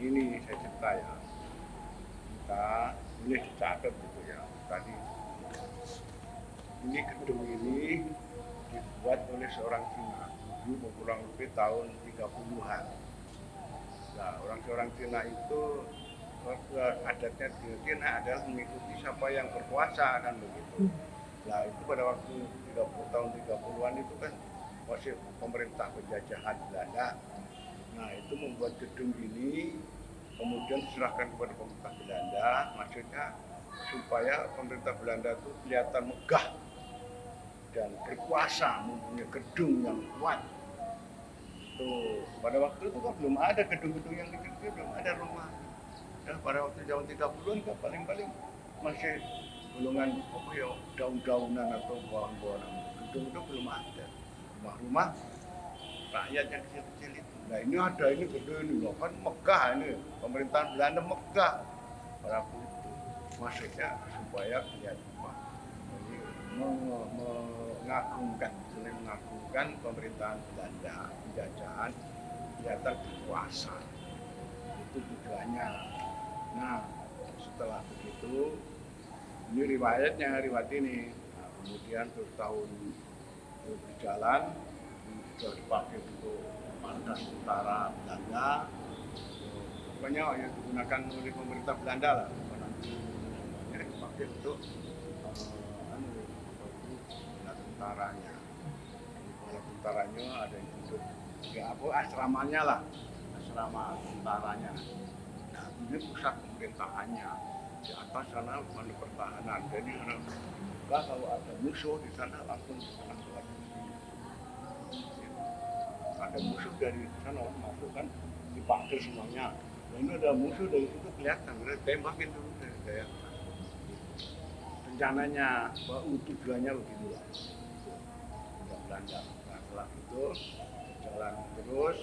ini saya cerita ya. Kita ini dicatat gitu ya. Tadi ini gedung ini dibuat oleh seorang Cina. Dulu kurang lebih tahun 30-an nah orang seorang Cina itu adatnya di Cina adalah mengikuti siapa yang berkuasa kan begitu. Nah itu pada waktu 30 tahun 30-an itu kan masih pemerintah penjajahan Belanda nah itu membuat gedung ini kemudian diserahkan kepada pemerintah Belanda. Maksudnya supaya pemerintah Belanda itu kelihatan megah dan berkuasa mempunyai gedung yang kuat. Tuh pada waktu itu kan belum ada gedung-gedung yang kecil-kecil belum ada rumah. Ya, pada waktu tahun 30-an kan paling-paling masih golongan apa ya daun-daunan atau bawang-bawahan gedung itu belum ada. Rumah-rumah rakyat yang kecil-kecil itu nah ini ada ini gedung ini loh. Kan megah ini. Pemerintahan Belanda megah. Waktu itu maksudnya supaya kelihatan. Ini mengagungkan selain mengagungkan pemerintahan Belanda penjajahan kelihatan berkuasa itu tujuannya. Nah setelah begitu ini riwayatnya riwayat ini. Nah, kemudian terus tahun berjalan sudah dipakai untuk pantas utara Belanda. Pokoknya yang digunakan oleh pemerintah Belanda lah. Namanya dipakai untuk uh, anu, tentaranya kalau tentaranya ada yang duduk. Ya apa asramanya lah. Asrama tentaranya nah ini pusat pemerintahannya. Di atas sana mana pertahanan. Jadi kalau ada musuh di sana langsung langsung ada musuh dari sana masuk kan dipakai semuanya. Nah, ini ada musuh dari situ kelihatan kita tembakin dulu saya. Rencananya bahwa tujuannya begitu lah Belanda nah, setelah itu jalan terus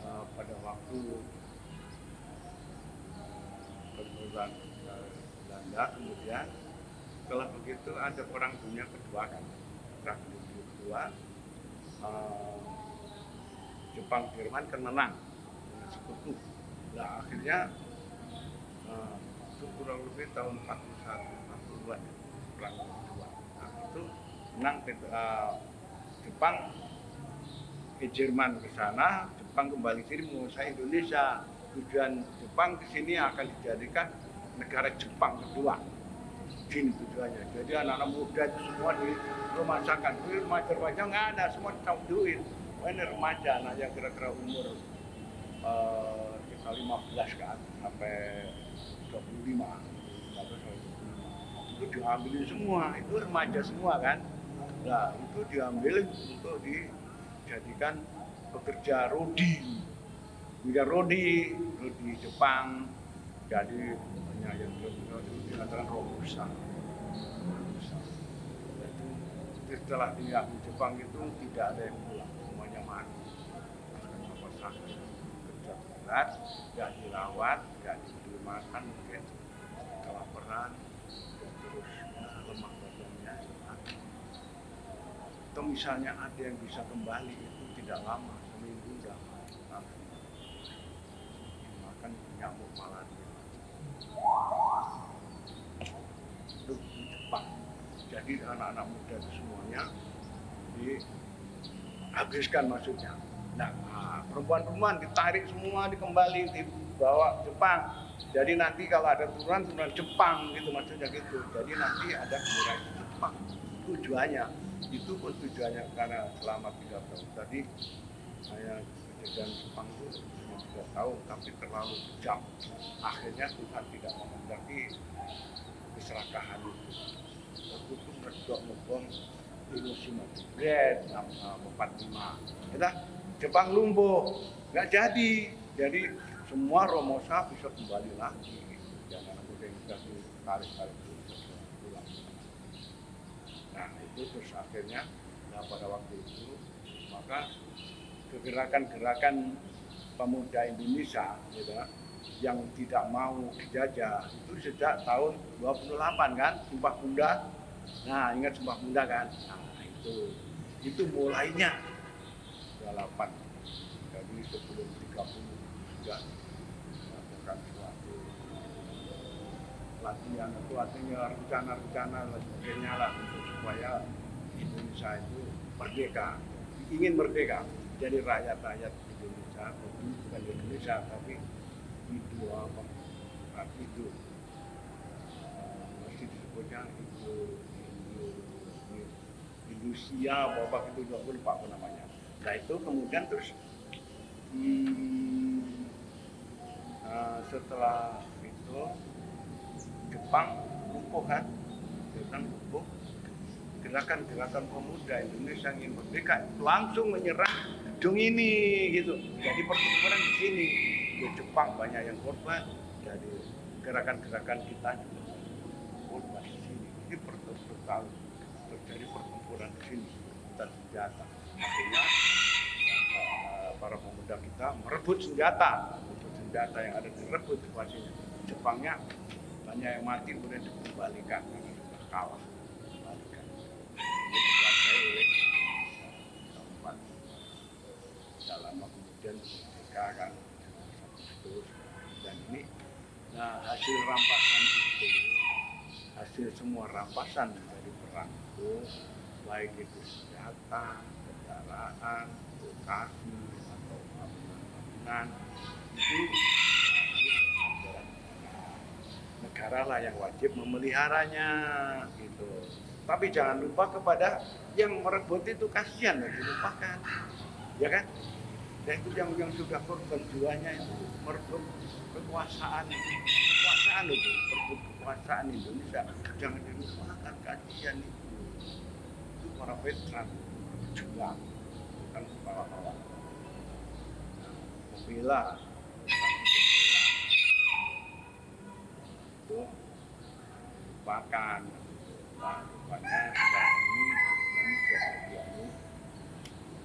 uh, pada waktu pertempuran Belanda kemudian setelah begitu ada perang dunia kedua kan perang dunia kedua. Uh, Jepang Jerman kan menang. Dengan sekutu. Nah akhirnya itu kurang lebih tahun 41 42 perang kedua. Nah itu menang uh, Jepang ke Jerman ke sana Jepang kembali sini. Menguasai Indonesia tujuan Jepang ke sini akan dijadikan negara Jepang kedua. Sini tujuannya. Jadi anak-anak muda itu semua di rumah sakan di remaja-remaja nggak ada semua tahu duit ini remaja anak yang kira-kira umur uh, kita 15 kan sampai 25 itu diambil semua itu remaja semua kan. Nah itu diambil untuk dijadikan pekerja rodi. Pekerja rodi rodi Jepang jadi banyak yang dikatakan robusta. Setelah di Jepang itu tidak ada yang pulang kerja berat tidak dirawat tidak diberi makan mungkin kelaparan terus lemah badannya atau misalnya ada yang bisa kembali itu tidak lama seminggu sudah mati makan nyamuk malaria itu di Jepang jadi anak-anak muda itu semuanya dihabiskan maksudnya. Nah perempuan-perempuan ditarik semua dikembali dibawa Jepang. Jadi nanti kalau ada turunan turunan Jepang gitu maksudnya gitu. Jadi nanti ada kembali Jepang. Tujuannya itu pun tujuannya karena selama tiga tahun tadi saya kejadian Jepang itu cuma tiga tahun tapi terlalu kejam. Akhirnya Tuhan tidak menghendaki keserakahan itu. Waktu itu meredok ngebom Hiroshima Bread empat lima. Kita Jepang lumpuh. Nggak jadi. Jadi semua Romosa bisa kembali lagi. Jangan muda yang sudah ditarik-tarik pulang. Nah itu terus akhirnya nah pada waktu itu maka kegerakan-gerakan pemuda Indonesia gitu, yang tidak mau dijajah itu sejak tahun 28 kan? Sumpah Bunda. Nah ingat Sumpah Bunda kan? Nah itu. Itu mulainya balapan jadi sebelum 30 juga melakukan suatu latihan itu artinya rencana-rencana lainnya sebagainya lah untuk supaya Indonesia itu merdeka ingin merdeka jadi rakyat-rakyat Indonesia bukan Indonesia tapi itu apa itu masih disebutnya itu Indonesia apa itu juga lupa namanya nah itu kemudian terus hmm, uh, setelah itu Jepang lumpuh kan Jepang lumpuh gerakan-gerakan pemuda Indonesia yang merdeka langsung menyerang gedung ini gitu. Jadi pertempuran di sini. Di Jepang banyak yang korban jadi gerakan-gerakan kita juga korban di sini. Ini pertempuran terjadi pertempuran di sini dan senjata akhirnya para pemuda kita merebut senjata merebut senjata yang ada direbut situasinya Jepangnya banyak yang mati kemudian dikembalikan. Karena sudah kalah dikembalikan. Ini dikuasai oleh tempat tidak lama kemudian mereka kan dan ini nah hasil rampasan itu hasil semua rampasan dari perang itu baik itu senjata, kendaraan, lokasi bangunan-bangunan itu negara lah yang wajib memeliharanya gitu. Tapi jangan lupa kepada yang merebut itu kasihan dan dilupakan, ya kan? Dan itu yang yang sudah korban jiwanya itu merebut kekuasaan, kekuasaan itu, merebut kekuasaan Indonesia. Jangan dilupakan kasihan itu. Itu para veteran berjuang, bukan kepala-kepala. Membela itu lupakan nah rupanya sekarang ini kejadian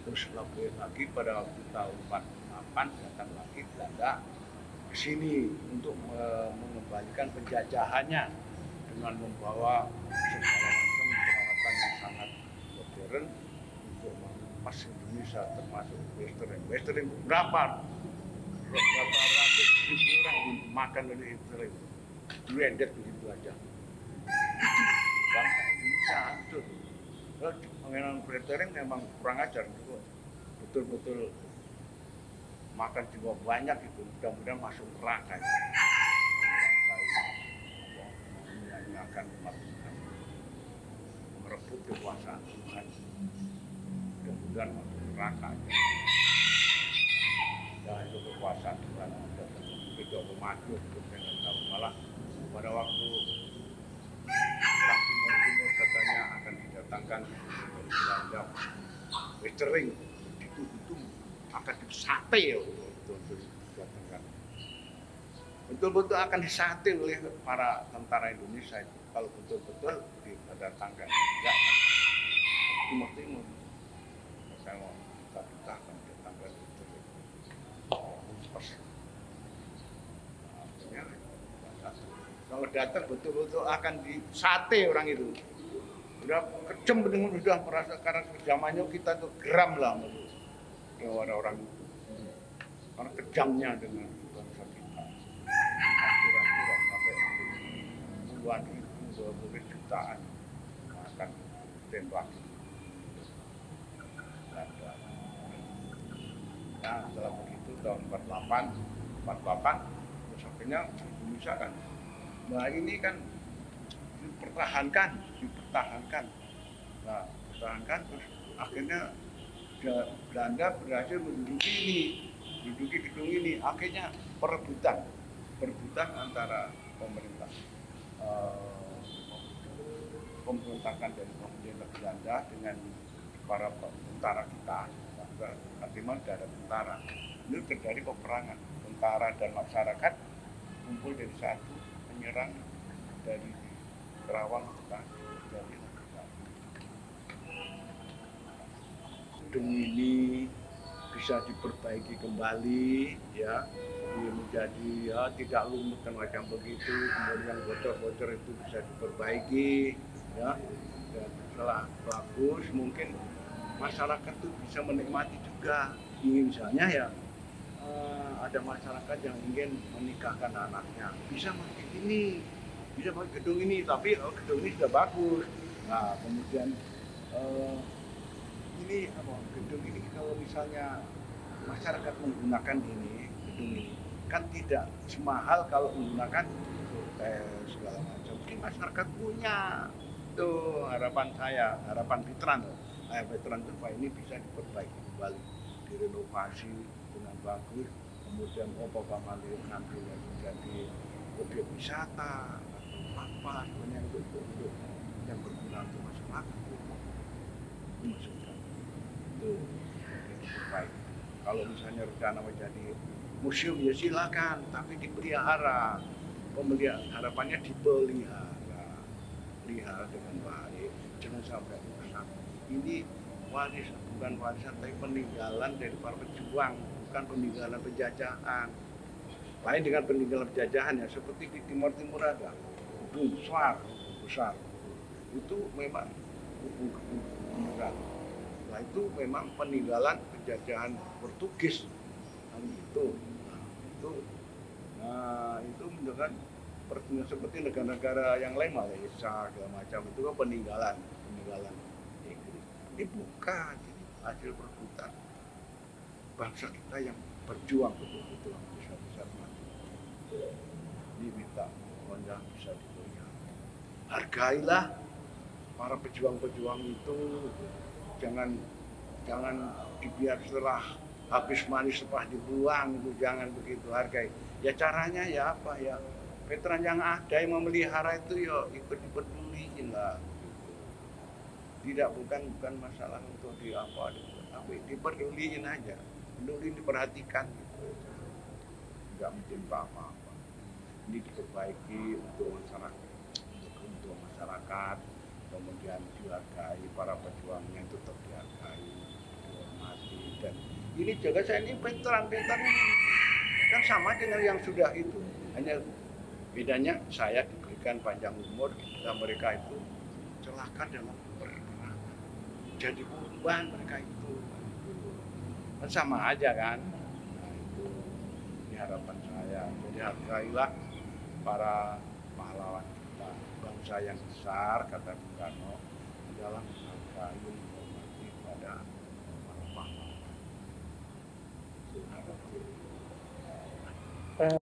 terus lebih lagi pada waktu tahun 48 datang lagi Belanda ke sini untuk mengembalikan penjajahannya dengan membawa segala macam peralatan yang sangat modern untuk mengemas Indonesia termasuk Western. Western berapa? Berapa ratus ribu orang dimakan oleh Hitler duendet begitu aja bangsa Indonesia hancur pengenalan pretering memang kurang ajar gitu betul-betul makan jiwa banyak itu mudah-mudahan masuk neraka ya. Tuhan merebut kekuasaan Tuhan mudah-mudahan masuk neraka aja ya itu kekuasaan Tuhan. Itu maju itu saya nggak tahu. Malah pada waktu Timur Timur katanya akan didatangkan dari Belanda Westering itu itu akan disate ya untuk didatangkan. Betul-betul akan disate oleh para tentara Indonesia itu. Kalau betul-betul didatangkan enggak. Timur Timur saya mau kita kita akan didatangkan Westering kalau datang betul-betul akan disate orang itu udah kejem dengan udah merasa karena kerjamannya kita tuh geram lah ya orang-orang karena kejamnya dengan bangsa kita akhir-akhir sampai puluhan ribu dua puluh jutaan akan tembak nah setelah begitu tahun 48 48 terus akhirnya Indonesia kan Nah ini kan dipertahankan, dipertahankan. Nah, pertahankan terus akhirnya Belanda berhasil menduduki ini, menduduki gedung ini. Akhirnya perebutan, perebutan antara pemerintah uh, pemberontakan dari pemerintah Belanda dengan para tentara kita. Tidak ada tentara. Ini terjadi peperangan. Tentara dan masyarakat kumpul dari satu menyerang dari Kerawang dari gedung ini bisa diperbaiki kembali ya. Ini menjadi ya tidak lumut dan macam begitu. Kemudian bocor-bocor itu bisa diperbaiki ya. Dan setelah bagus mungkin masyarakat itu bisa menikmati juga. Ini misalnya ya uh, ada masyarakat yang ingin menikahkan anaknya. Bisa pakai ini bisa pakai gedung ini tapi oh, gedung ini sudah bagus. Nah kemudian eh, ini apa gedung ini kalau misalnya masyarakat menggunakan ini gedung ini kan tidak semahal kalau menggunakan hotel segala macam. Mungkin masyarakat punya. Itu harapan saya harapan Fitran. Eh, Fitran itu ini bisa diperbaiki kembali direnovasi dengan bagus kemudian Bapak Mali nanti menjadi objek wisata apa sebenarnya itu untuk yang berguna untuk masyarakat itu maksudnya itu baik kalau misalnya rencana menjadi museum ya silakan tapi dipelihara. Pemelihara harapannya dipelihara. Pelihara dengan baik jangan sampai rusak. Ini waris bukan warisan tapi peninggalan dari para pejuang bukan peninggalan penjajahan. Lain dengan peninggalan penjajahan ya seperti di Timur Timur ada gedung besar besar. Itu memang besar nah itu memang peninggalan penjajahan Portugis. Kan itu nah, itu nah itu menunjukkan seperti negara-negara yang lain Malaysia segala macam itu kan peninggalan peninggalan Inggris. Ini bukan hasil perbuatan bangsa kita yang berjuang betul-betul bisa bisa mati. Ini minta pokoknya bisa dipelihara hargailah para pejuang-pejuang itu. Jangan jangan dibiar setelah habis manis setelah dibuang itu jangan begitu hargai. Ya caranya ya apa ya? Veteran yang ada yang memelihara itu ya ikut dipeduliin lah. Tidak bukan bukan masalah untuk di apa tapi dipeduliin aja peduli diperhatikan gitu. Nggak mentimpa apa-apa ini diperbaiki untuk masyarakat untuk, masyarakat kemudian dihargai para pejuangnya tetap dihargai dihormati. Dan ini juga saya ini veteran kan sama dengan yang sudah itu. Hanya bedanya saya diberikan panjang umur dan mereka itu celaka dalam peperangan jadi korban mereka itu kan sama aja kan. Nah itu ini harapan saya. Jadi hargailah para pahlawan kita. Bangsa yang besar kata Bung Karno dalam menghargai menghormati pada para pahlawan. Itu harapan